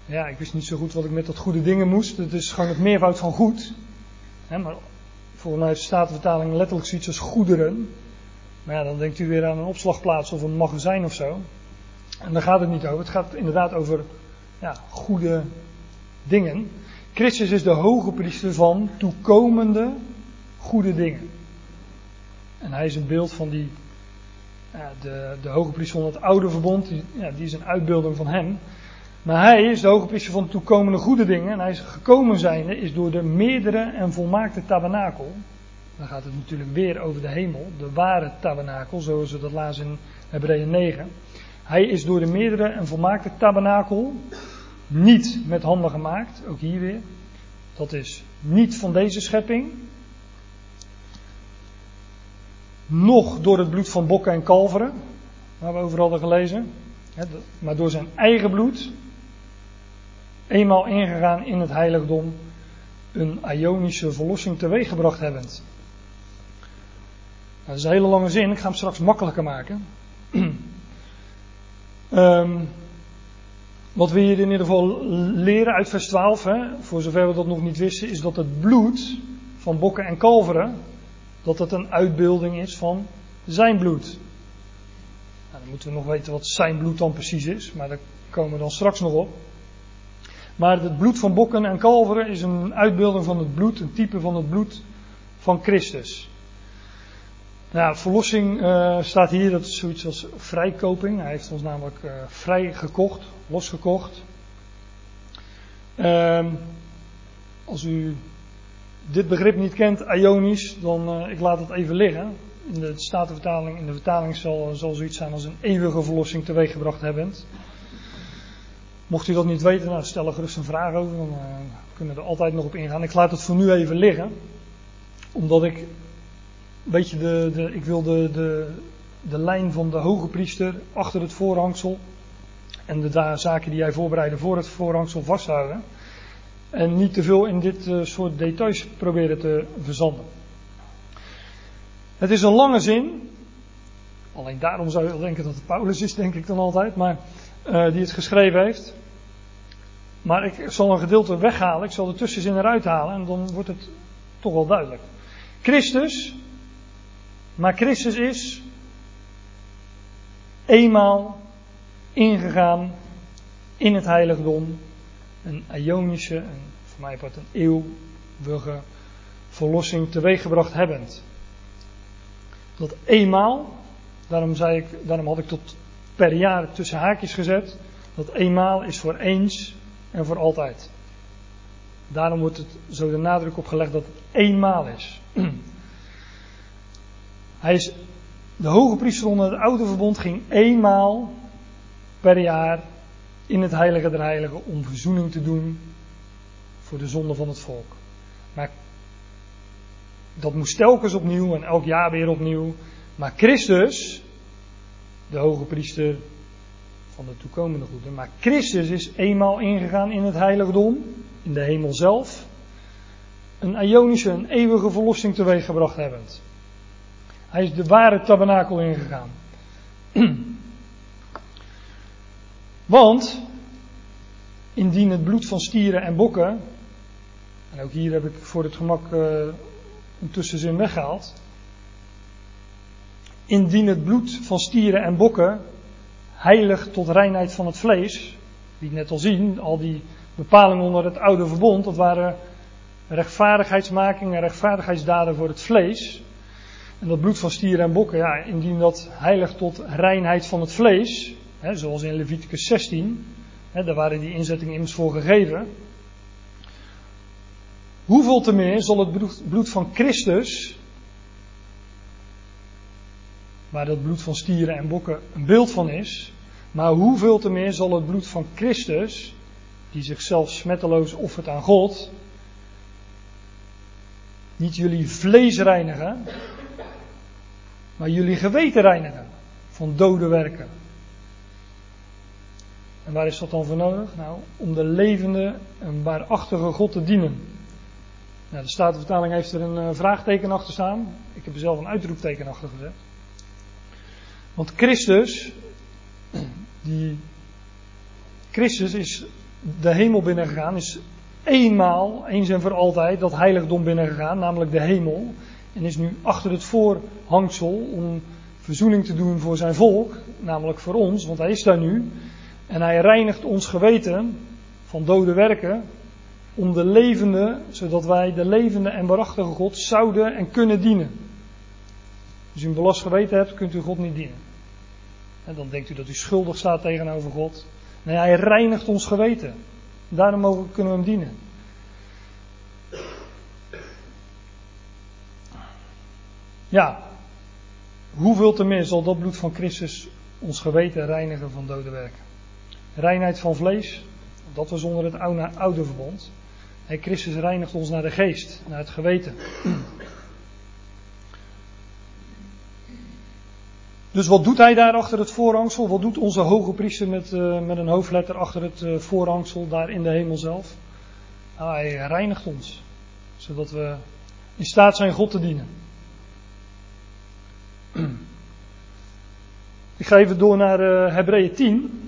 Ja, ik wist niet zo goed wat ik met dat goede dingen moest. Het is gewoon het meervoud van goed. Maar volgens mij staat de vertaling letterlijk zoiets als goederen. Maar ja, dan denkt u weer aan een opslagplaats of een magazijn of zo. En daar gaat het niet over. Het gaat inderdaad over ja, goede dingen. Christus is de hoge priester van toekomende goede dingen. En hij is een beeld van die, de, de hoge priester van het oude verbond, die, ja, die is een uitbeelding van hem. Maar hij is de hoge priester van toekomende goede dingen. En hij is gekomen zijnde is door de meerdere en volmaakte tabernakel. Dan gaat het natuurlijk weer over de hemel. De ware tabernakel, zoals we dat lazen in Hebreeën 9. Hij is door de meerdere en volmaakte tabernakel niet met handen gemaakt. Ook hier weer. Dat is niet van deze schepping. Nog door het bloed van bokken en kalveren. Waar we over hadden gelezen. Maar door zijn eigen bloed eenmaal ingegaan in het heiligdom, een Ionische verlossing teweeggebracht hebbend. Nou, dat is een hele lange zin, ik ga hem straks makkelijker maken. um, wat we hier in ieder geval leren uit vers 12, hè, voor zover we dat nog niet wisten, is dat het bloed van bokken en kalveren, dat het een uitbeelding is van zijn bloed. Nou, dan moeten we nog weten wat zijn bloed dan precies is, maar daar komen we dan straks nog op. Maar het bloed van bokken en kalveren is een uitbeelding van het bloed, een type van het bloed van Christus. Nou, verlossing uh, staat hier, dat is zoiets als vrijkoping. Hij heeft ons namelijk uh, vrij gekocht, losgekocht. Uh, als u dit begrip niet kent, Ionisch, dan uh, ik laat het even liggen. In de Statenvertaling, in de vertaling zal, zal zoiets zijn als een eeuwige verlossing teweeggebracht hebben. Mocht u dat niet weten, nou, stel er gerust een vraag over, dan uh, kunnen we er altijd nog op ingaan. Ik laat het voor nu even liggen, omdat ik, weet je, de, ik wil de, de, lijn van de hoge priester achter het voorhangsel en de zaken die jij voorbereidde voor het voorhangsel vasthouden. En niet te veel in dit uh, soort details proberen te verzanden. Het is een lange zin. Alleen daarom zou je denken dat het Paulus is, denk ik dan altijd. Maar uh, die het geschreven heeft. Maar ik zal een gedeelte weghalen, ik zal de tussenzin eruit halen en dan wordt het toch wel duidelijk. Christus, maar Christus is eenmaal ingegaan in het heiligdom, een Ionische, en voor mij wordt een eeuwige verlossing teweeggebracht hebbend. Dat eenmaal, daarom, ik, daarom had ik tot per jaar tussen haakjes gezet. Dat eenmaal is voor eens en voor altijd. Daarom wordt het zo de nadruk op gelegd dat het eenmaal is. Hij is de hoge priester onder het oude verbond ging eenmaal per jaar in het heilige der heiligen om verzoening te doen voor de zonde van het volk. Maar dat moest telkens opnieuw en elk jaar weer opnieuw. Maar Christus, de hoge priester van de toekomende goeden, maar Christus is eenmaal ingegaan in het heiligdom, in de hemel zelf, een ionische, een eeuwige verlossing teweeggebracht hebbend. Hij is de ware tabernakel ingegaan. Want, indien het bloed van stieren en bokken, en ook hier heb ik voor het gemak uh, een tussenzin weggehaald. Indien het bloed van stieren en bokken heilig tot reinheid van het vlees, die net al zien, al die bepalingen onder het oude verbond, dat waren rechtvaardigheidsmakingen, rechtvaardigheidsdaden voor het vlees. En dat bloed van stieren en bokken, ja, indien dat heilig tot reinheid van het vlees, zoals in Leviticus 16, hè, daar waren die inzettingen immers voor gegeven. Hoeveel te meer zal het bloed van Christus, waar dat bloed van stieren en bokken een beeld van is, maar hoeveel te meer zal het bloed van Christus, die zichzelf smetteloos offert aan God, niet jullie vlees reinigen, maar jullie geweten reinigen van dode werken. En waar is dat dan voor nodig? Nou, om de levende en waarachtige God te dienen. Nou, de Statenvertaling heeft er een uh, vraagteken achter staan. Ik heb er zelf een uitroepteken achter gezet. Want Christus, die Christus is de hemel binnengegaan, is eenmaal, eens en voor altijd, dat heiligdom binnengegaan, namelijk de hemel. En is nu achter het voorhangsel om verzoening te doen voor zijn volk, namelijk voor ons, want hij is daar nu. En hij reinigt ons geweten van dode werken om de levende, zodat wij de levende en waarachtige God zouden en kunnen dienen. Als u een belast geweten hebt, kunt u God niet dienen. En dan denkt u dat u schuldig staat tegenover God. Nee, hij reinigt ons geweten. Daarom mogen, kunnen we hem dienen. Ja, hoeveel te meer zal dat bloed van Christus ons geweten reinigen van dode werken? Reinheid van vlees, dat was onder het oude, oude verbond. Hey, Christus reinigt ons naar de geest, naar het geweten. Dus wat doet hij daar achter het voorhangsel? Wat doet onze hoge priester met, uh, met een hoofdletter achter het uh, voorhangsel daar in de hemel zelf? Nou, hij reinigt ons, zodat we in staat zijn God te dienen. Ik ga even door naar uh, Hebreeën 10.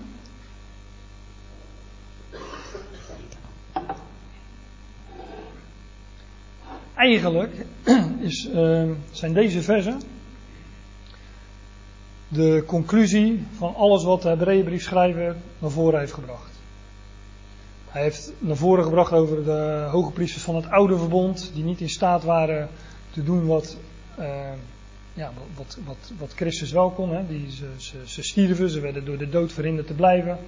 Eigenlijk is, zijn deze versen de conclusie van alles wat de Hebreeënbriefschrijver naar voren heeft gebracht. Hij heeft naar voren gebracht over de hoge priesters van het oude verbond, die niet in staat waren te doen wat, uh, ja, wat, wat, wat Christus wel kon. Hè. Die, ze, ze, ze stierven, ze werden door de dood verhinderd te blijven.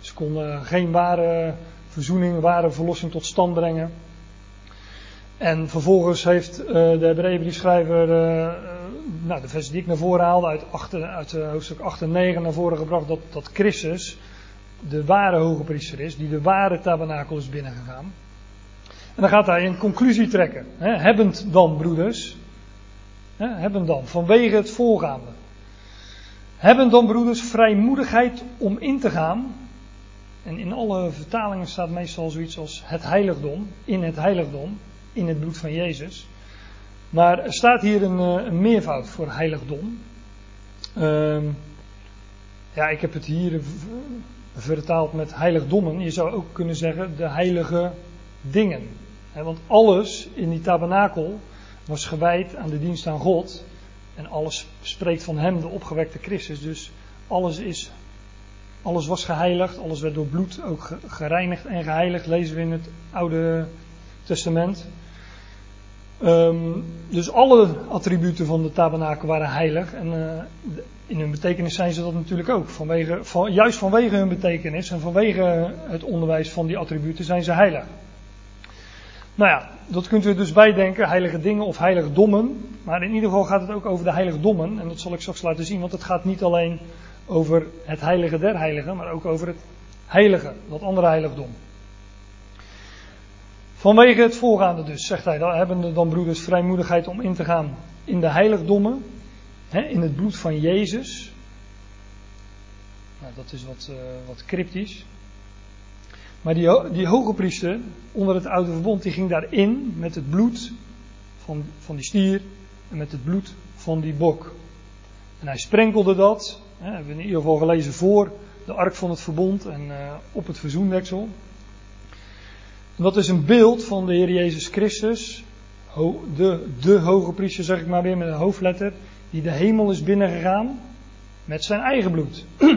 Ze konden geen ware verzoening, ware verlossing tot stand brengen. En vervolgens heeft uh, de Hebreeënbriefschrijver uh, nou, de versen die ik naar voren haalde uit, uit uh, hoofdstuk 8 en 9 naar voren gebracht, dat, dat Christus de ware hoge priester is, die de ware tabernakel is binnengegaan. En dan gaat hij een conclusie trekken. Hè, hebbend dan, broeders, hè, hebbend dan, vanwege het voorgaande. Hebben dan, broeders, vrijmoedigheid om in te gaan. En in alle vertalingen staat meestal zoiets als het heiligdom, in het heiligdom, in het bloed van Jezus. Maar er staat hier een, eh, een meervoud voor heiligdom. Uh, ja, ik heb het hier vertaald met heiligdommen. Je zou ook kunnen zeggen de heilige dingen. want alles in die tabernakel was gewijd aan de dienst aan God. En alles spreekt van Hem, de opgewekte Christus. Dus alles, is, alles was geheiligd, alles werd door bloed ook gereinigd en geheiligd, lezen we in het Oude Testament. Um, dus alle attributen van de tabernakel waren heilig. En uh, in hun betekenis zijn ze dat natuurlijk ook. Vanwege, van, juist vanwege hun betekenis en vanwege het onderwijs van die attributen zijn ze heilig. Nou ja, dat kunt u dus bijdenken, heilige dingen of heiligdommen. Maar in ieder geval gaat het ook over de heiligdommen. En dat zal ik straks laten zien, want het gaat niet alleen over het heilige der heiligen, maar ook over het heilige, dat andere heiligdom. Vanwege het voorgaande dus, zegt hij, dan hebben de dan broeders vrijmoedigheid om in te gaan in de heiligdommen, hè, in het bloed van Jezus. Nou, dat is wat, uh, wat cryptisch. Maar die, die hoge priester onder het oude verbond, die ging daarin met het bloed van, van die stier en met het bloed van die bok. En hij sprenkelde dat, hè, hebben we in ieder geval gelezen voor de ark van het verbond en uh, op het verzoendeksel. En dat is een beeld van de Heer Jezus Christus, de, de hoge priester zeg ik maar weer met een hoofdletter, die de hemel is binnengegaan met zijn eigen bloed.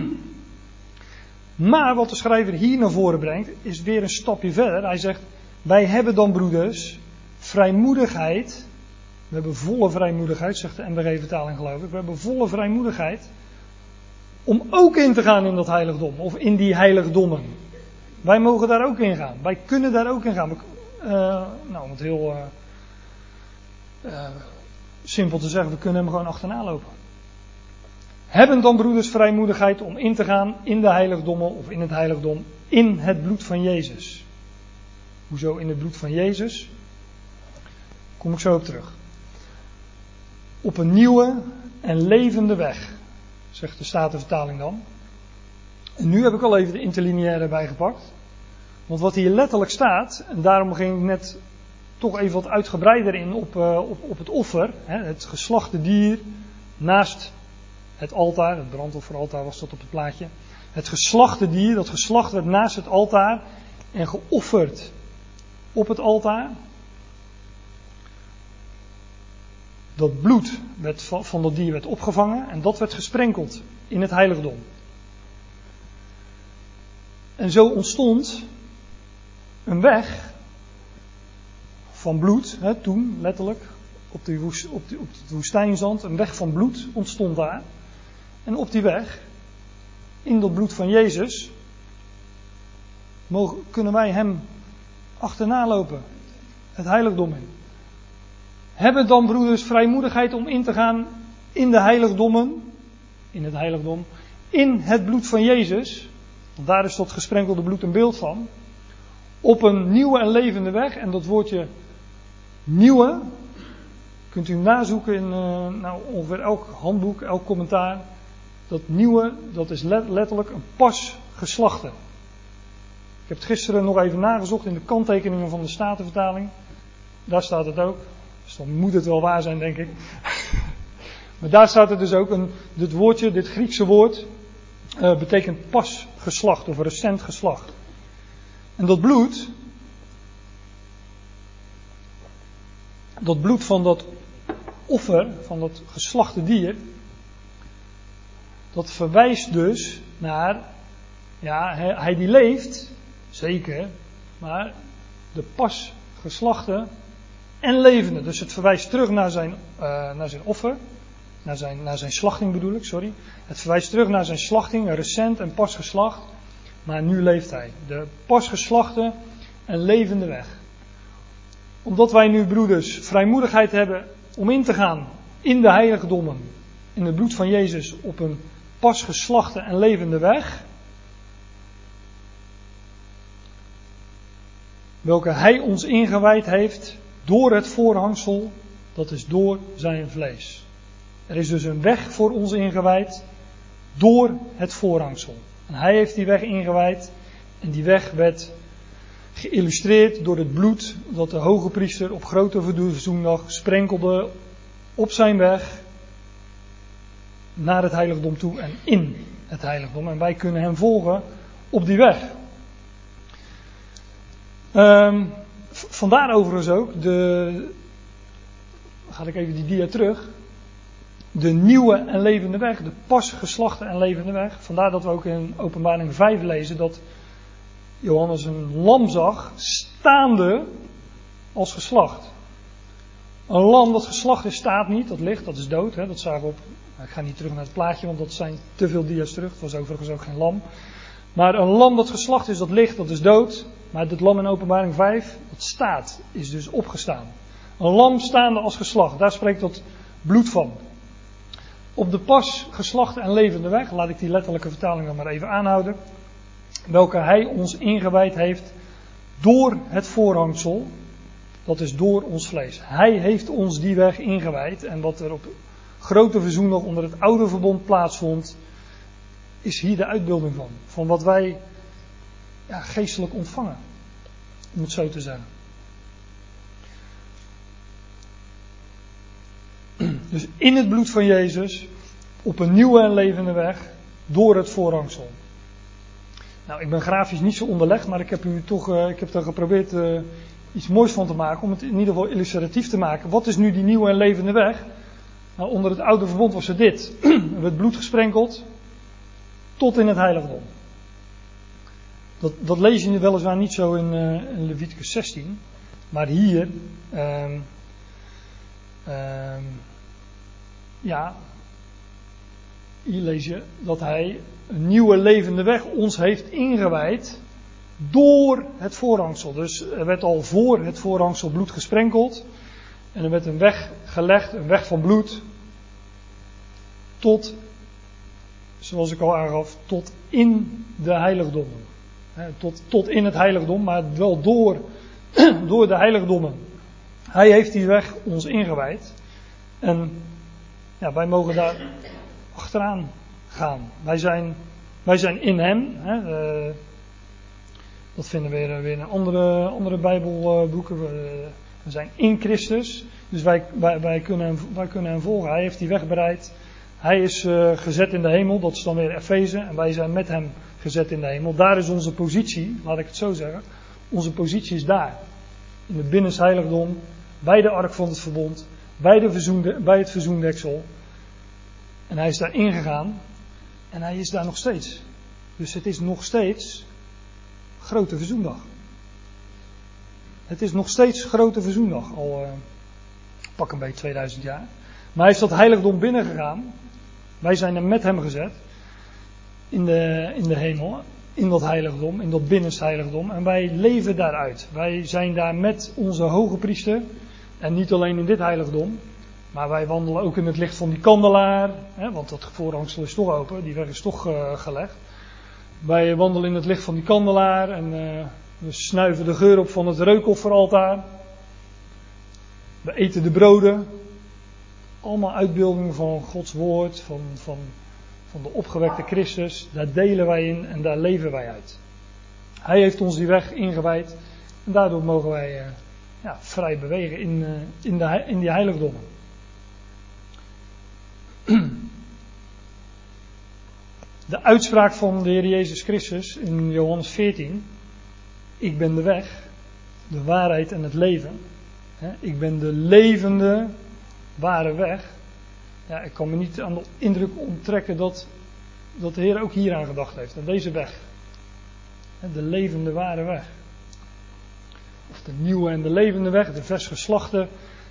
Maar wat de schrijver hier naar voren brengt, is weer een stapje verder. Hij zegt, wij hebben dan broeders vrijmoedigheid. We hebben volle vrijmoedigheid, zegt de NBG-vertaling geloof ik. We hebben volle vrijmoedigheid om ook in te gaan in dat heiligdom. Of in die heiligdommen. Wij mogen daar ook in gaan. Wij kunnen daar ook in gaan. Uh, nou, om het heel uh, uh, simpel te zeggen, we kunnen hem gewoon achterna lopen. Hebben dan broeders vrijmoedigheid om in te gaan in de heiligdommen of in het heiligdom in het bloed van Jezus? Hoezo in het bloed van Jezus? Kom ik zo op terug. Op een nieuwe en levende weg, zegt de Statenvertaling dan. Nu heb ik al even de interlineaire erbij gepakt. Want wat hier letterlijk staat, en daarom ging ik net toch even wat uitgebreider in op, uh, op, op het offer, hè, het geslachte dier naast het altaar, het brandofferaltaar was dat op het plaatje. Het geslachte dier, dat geslacht werd naast het altaar en geofferd op het altaar. Dat bloed van dat dier werd opgevangen en dat werd gesprenkeld in het heiligdom. En zo ontstond een weg van bloed, hè, toen letterlijk, op, de op, op het woestijnzand, een weg van bloed ontstond daar. En op die weg, in dat bloed van Jezus, mogen, kunnen wij Hem achterna lopen. Het heiligdom in. Hebben dan broeders vrijmoedigheid om in te gaan in de heiligdommen, in het heiligdom, in het bloed van Jezus, daar is dat gesprenkelde bloed een beeld van, op een nieuwe en levende weg, en dat woordje nieuwe, kunt u nazoeken in uh, nou, ongeveer elk handboek, elk commentaar. Dat nieuwe, dat is letterlijk een pas geslachte. Ik heb het gisteren nog even nagezocht in de kanttekeningen van de Statenvertaling. Daar staat het ook. Dus dan moet het wel waar zijn, denk ik. maar daar staat het dus ook. Een, dit woordje, dit Griekse woord, uh, betekent pas geslacht of recent geslacht. En dat bloed, dat bloed van dat offer, van dat geslachte dier, dat verwijst dus naar, ja, hij die leeft, zeker, maar de pas geslachte en levende. Dus het verwijst terug naar zijn, uh, naar zijn offer, naar zijn, naar zijn slachting bedoel ik, sorry. Het verwijst terug naar zijn slachting, recent en pas geslacht, maar nu leeft hij. De pas geslachte en levende weg. Omdat wij nu, broeders, vrijmoedigheid hebben om in te gaan in de heiligdommen, in het bloed van Jezus op een pas geslachte en levende weg. Welke Hij ons ingewijd heeft door het voorhangsel, dat is door zijn vlees. Er is dus een weg voor ons ingewijd door het voorhangsel. En Hij heeft die weg ingewijd en die weg werd geïllustreerd door het bloed dat de hoge priester op grote verzoendag sprenkelde op zijn weg naar het heiligdom toe en in het heiligdom. En wij kunnen hem volgen op die weg. Um, vandaar overigens ook de. Ga ik even die dia terug. De nieuwe en levende weg, de pas geslachte en levende weg. Vandaar dat we ook in Openbaring 5 lezen dat Johannes een lam zag staande als geslacht. Een lam dat geslacht is staat niet, dat ligt, dat is dood. Hè, dat zagen we op ik ga niet terug naar het plaatje, want dat zijn te veel dia's terug. Het was overigens ook geen lam. Maar een lam dat geslacht is, dat ligt, dat is dood. maar het lam in openbaring 5, dat staat, is dus opgestaan. Een lam staande als geslacht, daar spreekt dat bloed van. Op de pas geslachte en levende weg, laat ik die letterlijke vertaling dan maar even aanhouden, welke hij ons ingewijd heeft door het voorhangsel, dat is door ons vlees. Hij heeft ons die weg ingewijd en wat er op grote verzoendag onder het oude verbond plaatsvond, is hier de uitbeelding van. Van wat wij ja, geestelijk ontvangen, om het zo te zeggen. Dus in het bloed van Jezus, op een nieuwe en levende weg, door het voorhangsel. Nou, ik ben grafisch niet zo onderlegd, maar ik heb u toch, uh, ik heb er geprobeerd uh, iets moois van te maken, om het in ieder geval illustratief te maken. Wat is nu die nieuwe en levende weg? Nou, onder het oude verbond was er dit. er werd bloed gesprenkeld tot in het heiligdom. Dat, dat lees je weliswaar niet zo in, uh, Leviticus 16, maar hier, um, um, ja, hier lees je dat hij een nieuwe levende weg ons heeft ingewijd door het voorhangsel. Dus er werd al voor het voorhangsel bloed gesprenkeld. En er werd een weg gelegd, een weg van bloed. Tot, zoals ik al aangaf, tot in de heiligdommen. Tot, tot in het heiligdom, maar wel door, door de heiligdommen. Hij heeft die weg ons ingewijd. En ja, wij mogen daar achteraan gaan. Wij zijn, wij zijn in Hem. Hè, uh, dat vinden we weer, weer in andere, andere Bijbelboeken. We, we, zijn in Christus. Dus wij, wij, wij, kunnen, wij kunnen Hem volgen. Hij heeft die weg bereid. Hij is uh, gezet in de hemel. Dat is dan weer Efeze. En wij zijn met Hem gezet in de hemel. Daar is onze positie, laat ik het zo zeggen. Onze positie is daar. In het binnensheiligdom. Bij de ark van het verbond. Bij, de verzoende, bij het verzoendeksel. En hij is daar ingegaan. En hij is daar nog steeds. Dus het is nog steeds grote verzoendag. Het is nog steeds grote verzoendag. Al uh, pak een beetje 2000 jaar. Maar hij is dat heiligdom binnengegaan. Wij zijn er met hem gezet. In de, in de hemel. In dat heiligdom. In dat binnensheiligdom. En wij leven daaruit. Wij zijn daar met onze hoge priester. En niet alleen in dit heiligdom. Maar wij wandelen ook in het licht van die kandelaar, hè, want dat voorhangsel is toch open, die weg is toch uh, gelegd. Wij wandelen in het licht van die kandelaar en uh, we snuiven de geur op van het reukofferaltaar. We eten de broden. Allemaal uitbeeldingen van Gods woord, van, van, van de opgewekte Christus. Daar delen wij in en daar leven wij uit. Hij heeft ons die weg ingewijd en daardoor mogen wij uh, ja, vrij bewegen in, in, de, in die heiligdommen. De uitspraak van de Heer Jezus Christus in Johannes 14. Ik ben de weg, de waarheid en het leven. Ik ben de levende, ware weg. Ja, ik kan me niet aan de indruk onttrekken dat, dat de Heer ook hier aan gedacht heeft, aan deze weg. De levende, ware weg. Of de nieuwe en de levende weg, de versgeslachte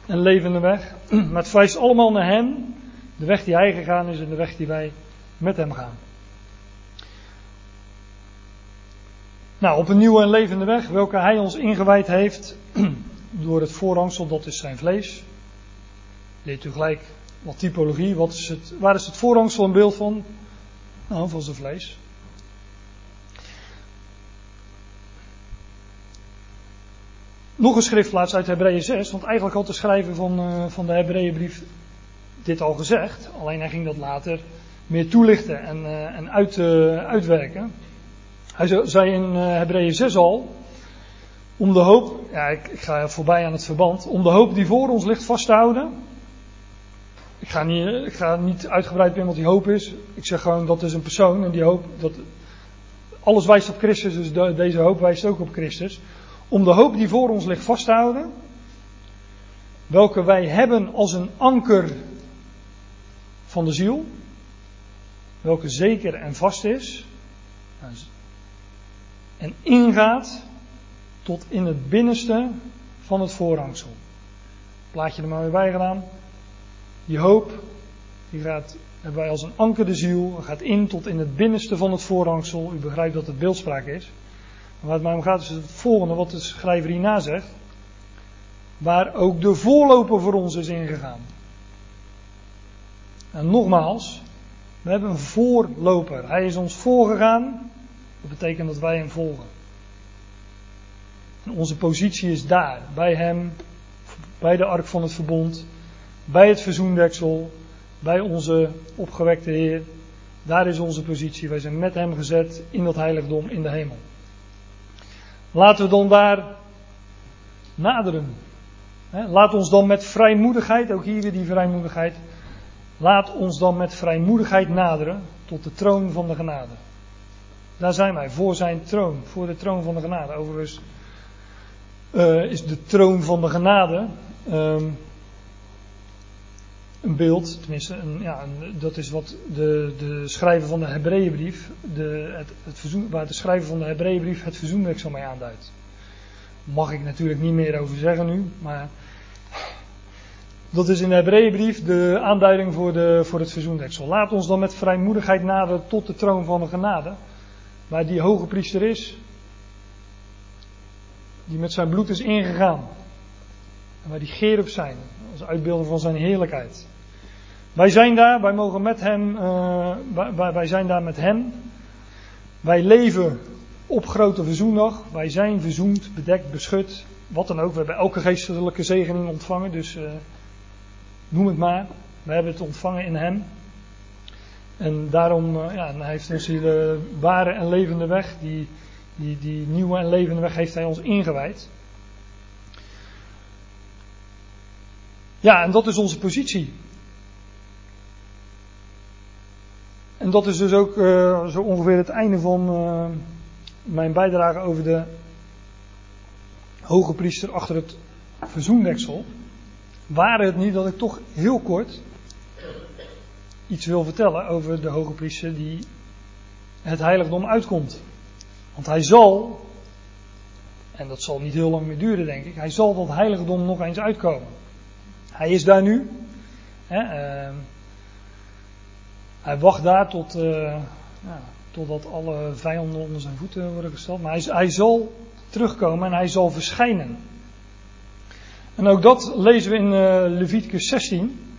en levende weg. Maar het verwijst allemaal naar Hem de weg die hij gegaan is en de weg die wij met hem gaan. Nou, op een nieuwe en levende weg, welke hij ons ingewijd heeft door het voorhangsel, dat is zijn vlees. Leert u gelijk wat typologie, wat is het, waar is het voorhangsel een beeld van? Nou, van zijn vlees. Nog een schriftplaats uit Hebreeën 6, want eigenlijk had de schrijver van, uh, van de Hebreeënbrief dit al gezegd, alleen hij ging dat later meer toelichten en, uh, en uit, uh, uitwerken. Hij zei in Hebreeën 6 al, om de hoop, ja ik, ik, ga voorbij aan het verband, om de hoop die voor ons ligt vast te houden. Ik ga niet, ik ga niet uitgebreid in wat die hoop is. Ik zeg gewoon dat is een persoon en die hoop, dat, alles wijst op Christus, dus de, deze hoop wijst ook op Christus. Om de hoop die voor ons ligt vast te houden, welke wij hebben als een anker van de ziel, welke zeker en vast is, en ingaat tot in het binnenste van het voorhangsel. Plaatje er maar weer bij gedaan. Die hoop, die gaat, hebben wij als een anker de ziel, gaat in tot in het binnenste van het voorhangsel. U begrijpt dat het beeldspraak is. Waar het mij om gaat is het volgende wat de schrijver hierna zegt. Waar ook de voorloper voor ons is ingegaan. En nogmaals, we hebben een voorloper. Hij is ons voorgegaan. Dat betekent dat wij hem volgen. En onze positie is daar, bij hem, bij de ark van het verbond, bij het verzoendeksel, bij onze opgewekte Heer. Daar is onze positie. Wij zijn met hem gezet in dat heiligdom in de hemel. Laten we dan daar naderen. Laat ons dan met vrijmoedigheid, ook hier weer die vrijmoedigheid, laat ons dan met vrijmoedigheid naderen tot de troon van de genade. Daar zijn wij, voor zijn troon, voor de troon van de genade. Overigens uh, is de troon van de genade um, een beeld, tenminste, een, ja, dat is wat de, de schrijver van de Hebreeënbrief, de, het, verzoen, waar de schrijver van de Hebreeënbrief het verzoenwerk mee aanduidt. Mag ik natuurlijk niet meer over zeggen nu, maar dat is in de Hebreeënbrief de aanduiding voor, de, voor het verzoendeksel. Laat ons dan met vrijmoedigheid naderen tot de troon van de genade, waar die hoge priester is, die met zijn bloed is ingegaan. En waar die gerub zijn, als uitbeelding van zijn heerlijkheid. Wij zijn daar, wij mogen met hem, uh, wij, wij zijn daar met hem. Wij leven op grote verzoendag. Wij zijn verzoend, bedekt, beschut, wat dan ook. We hebben elke geestelijke zegening ontvangen, dus uh, noem het maar. We hebben het ontvangen in hem. En daarom uh, ja, hij heeft ons hier de ware en levende weg, die, die, die nieuwe en levende weg heeft hij ons ingewijd. Ja, en dat is onze positie. En dat is dus ook uh, zo ongeveer het einde van uh, mijn bijdrage over de hoge priester achter het verzoendeksel. Waren het niet dat ik toch heel kort iets wil vertellen over de hoge priester die het heiligdom uitkomt. Want hij zal, en dat zal niet heel lang meer duren denk ik, hij zal dat heiligdom nog eens uitkomen. Hij is daar nu. Hè, uh, hij wacht daar tot, uh, ja, totdat alle vijanden onder zijn voeten worden gesteld. Maar hij, hij, zal terugkomen en hij zal verschijnen. En ook dat lezen we in uh, Leviticus 16.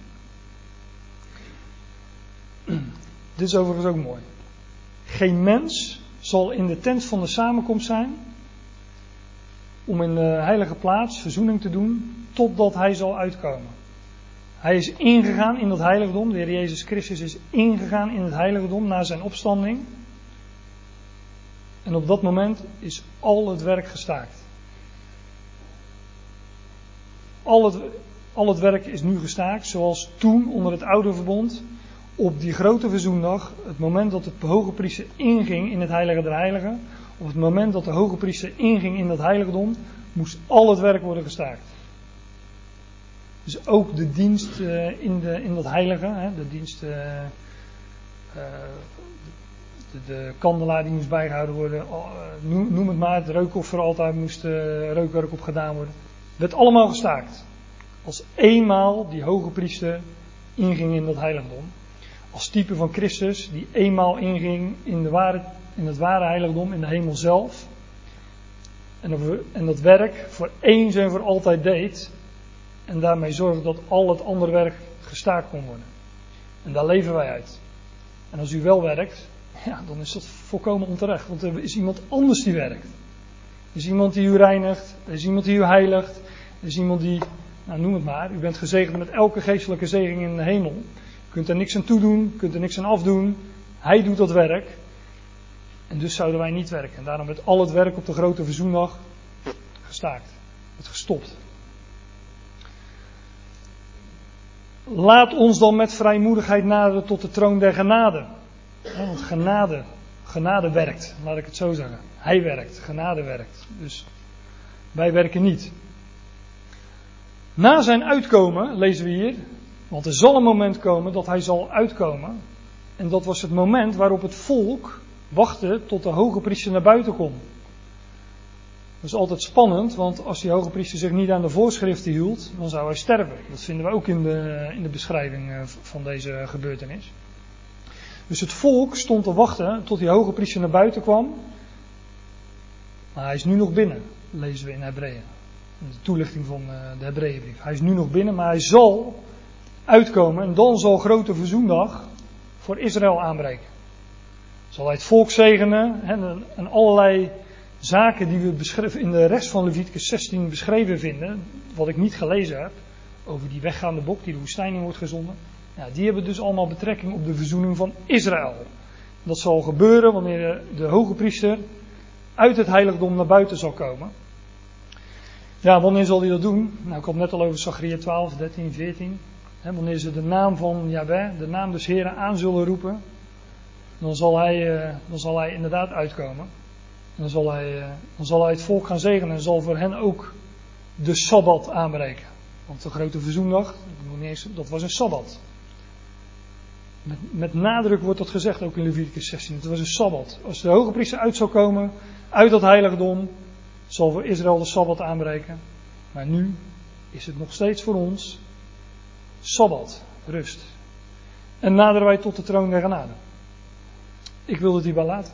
Dit is overigens ook mooi. Geen mens zal in de tent van de samenkomst zijn om in de heilige plaats verzoening te doen totdat hij zal uitkomen. Hij is ingegaan in dat heiligdom. De Heer Jezus Christus is ingegaan in het heiligdom na zijn opstanding. En op dat moment is al het werk gestaakt. Al het, al het werk is nu gestaakt, zoals toen onder het oude verbond. Op die grote verzoendag, het moment dat de hoge priester inging in het heilige der heiligen. Op het moment dat de hoge priester inging in dat heiligdom, moest al het werk worden gestaakt. Dus ook de dienst uh, in, de, in dat heilige, de dienst, uh, uh, de, de, kandelaar die moest bijgehouden worden, noem, het maar, het reukoffer altijd moest reukwerk op gedaan worden. Werd allemaal gestaakt. Als eenmaal die hoge priester inging in dat heiligdom. Als type van Christus die eenmaal inging in, de ware, in het ware heiligdom, in de hemel zelf. En dat, en dat werk voor eens en voor altijd deed en daarmee zorgen dat al het andere werk gestaakt kon worden. En daar leven wij uit. En als u wel werkt, ja, dan is dat volkomen onterecht, want er is iemand anders die werkt. Er is iemand die u reinigt, er is iemand die u heiligt, er is iemand die, nou noem het maar, u bent gezegend met elke geestelijke zegening in de hemel. Kunt er niks aan toedoen, kunt er niks aan afdoen. Hij doet dat werk. En dus zouden wij niet werken. En daarom werd al het werk op de grote verzoendag gestaakt. Het gestopt. Laat ons dan met vrijmoedigheid naderen tot de troon der genade. want genade, genade werkt, laat ik het zo zeggen. Hij werkt, genade werkt. Dus wij werken niet. Na zijn uitkomen, lezen we hier, want er zal een moment komen dat hij zal uitkomen. En dat was het moment waarop het volk wachtte tot de hoge priester naar buiten kon. Dat is altijd spannend, want als die hoge priester zich niet aan de voorschriften hield, dan zou hij sterven. Dat vinden we ook in de, in de beschrijving eh, van deze gebeurtenis. Dus het volk stond te wachten tot die hoge priester naar buiten kwam. Maar hij is nu nog binnen, lezen we in Hebreeën. De toelichting van eh, de Hebreeënbrief. Hij is nu nog binnen, maar hij zal uitkomen en dan zal grote verzoendag voor Israël aanbreken. Zal hij het volk zegenen en, en allerlei zaken die we in de rest van Leviticus 16 beschreven vinden, wat ik niet gelezen heb, over die weggaande bok die de woestijn in wordt gezonden, ja, die hebben dus allemaal betrekking op de verzoening van Israël. Dat zal gebeuren wanneer de hoge priester uit het heiligdom naar buiten zal komen. Ja, wanneer zal hij dat doen? Nou, ik had net al over Zachariah 12, 13, 14. Wanneer ze de naam van Yahweh, de naam des Heren aan zullen roepen, dan zal hij, eh, dan zal hij inderdaad uitkomen. En dan zal, hij, eh, dan zal hij het volk gaan zegenen en zal voor hen ook de Sabbat aanbreken. Want de grote verzoendag, dat was een Sabbat. Met, met, nadruk wordt dat gezegd ook in Leviticus 16. Het was een Sabbat. Als de hoge priester uit zou komen uit dat heiligdom, zal voor Israël de Sabbat aanbreken. Maar nu is het nog steeds voor ons Sabbat, rust. En naderen wij tot de troon der genade. Ik wil het hierbij laten.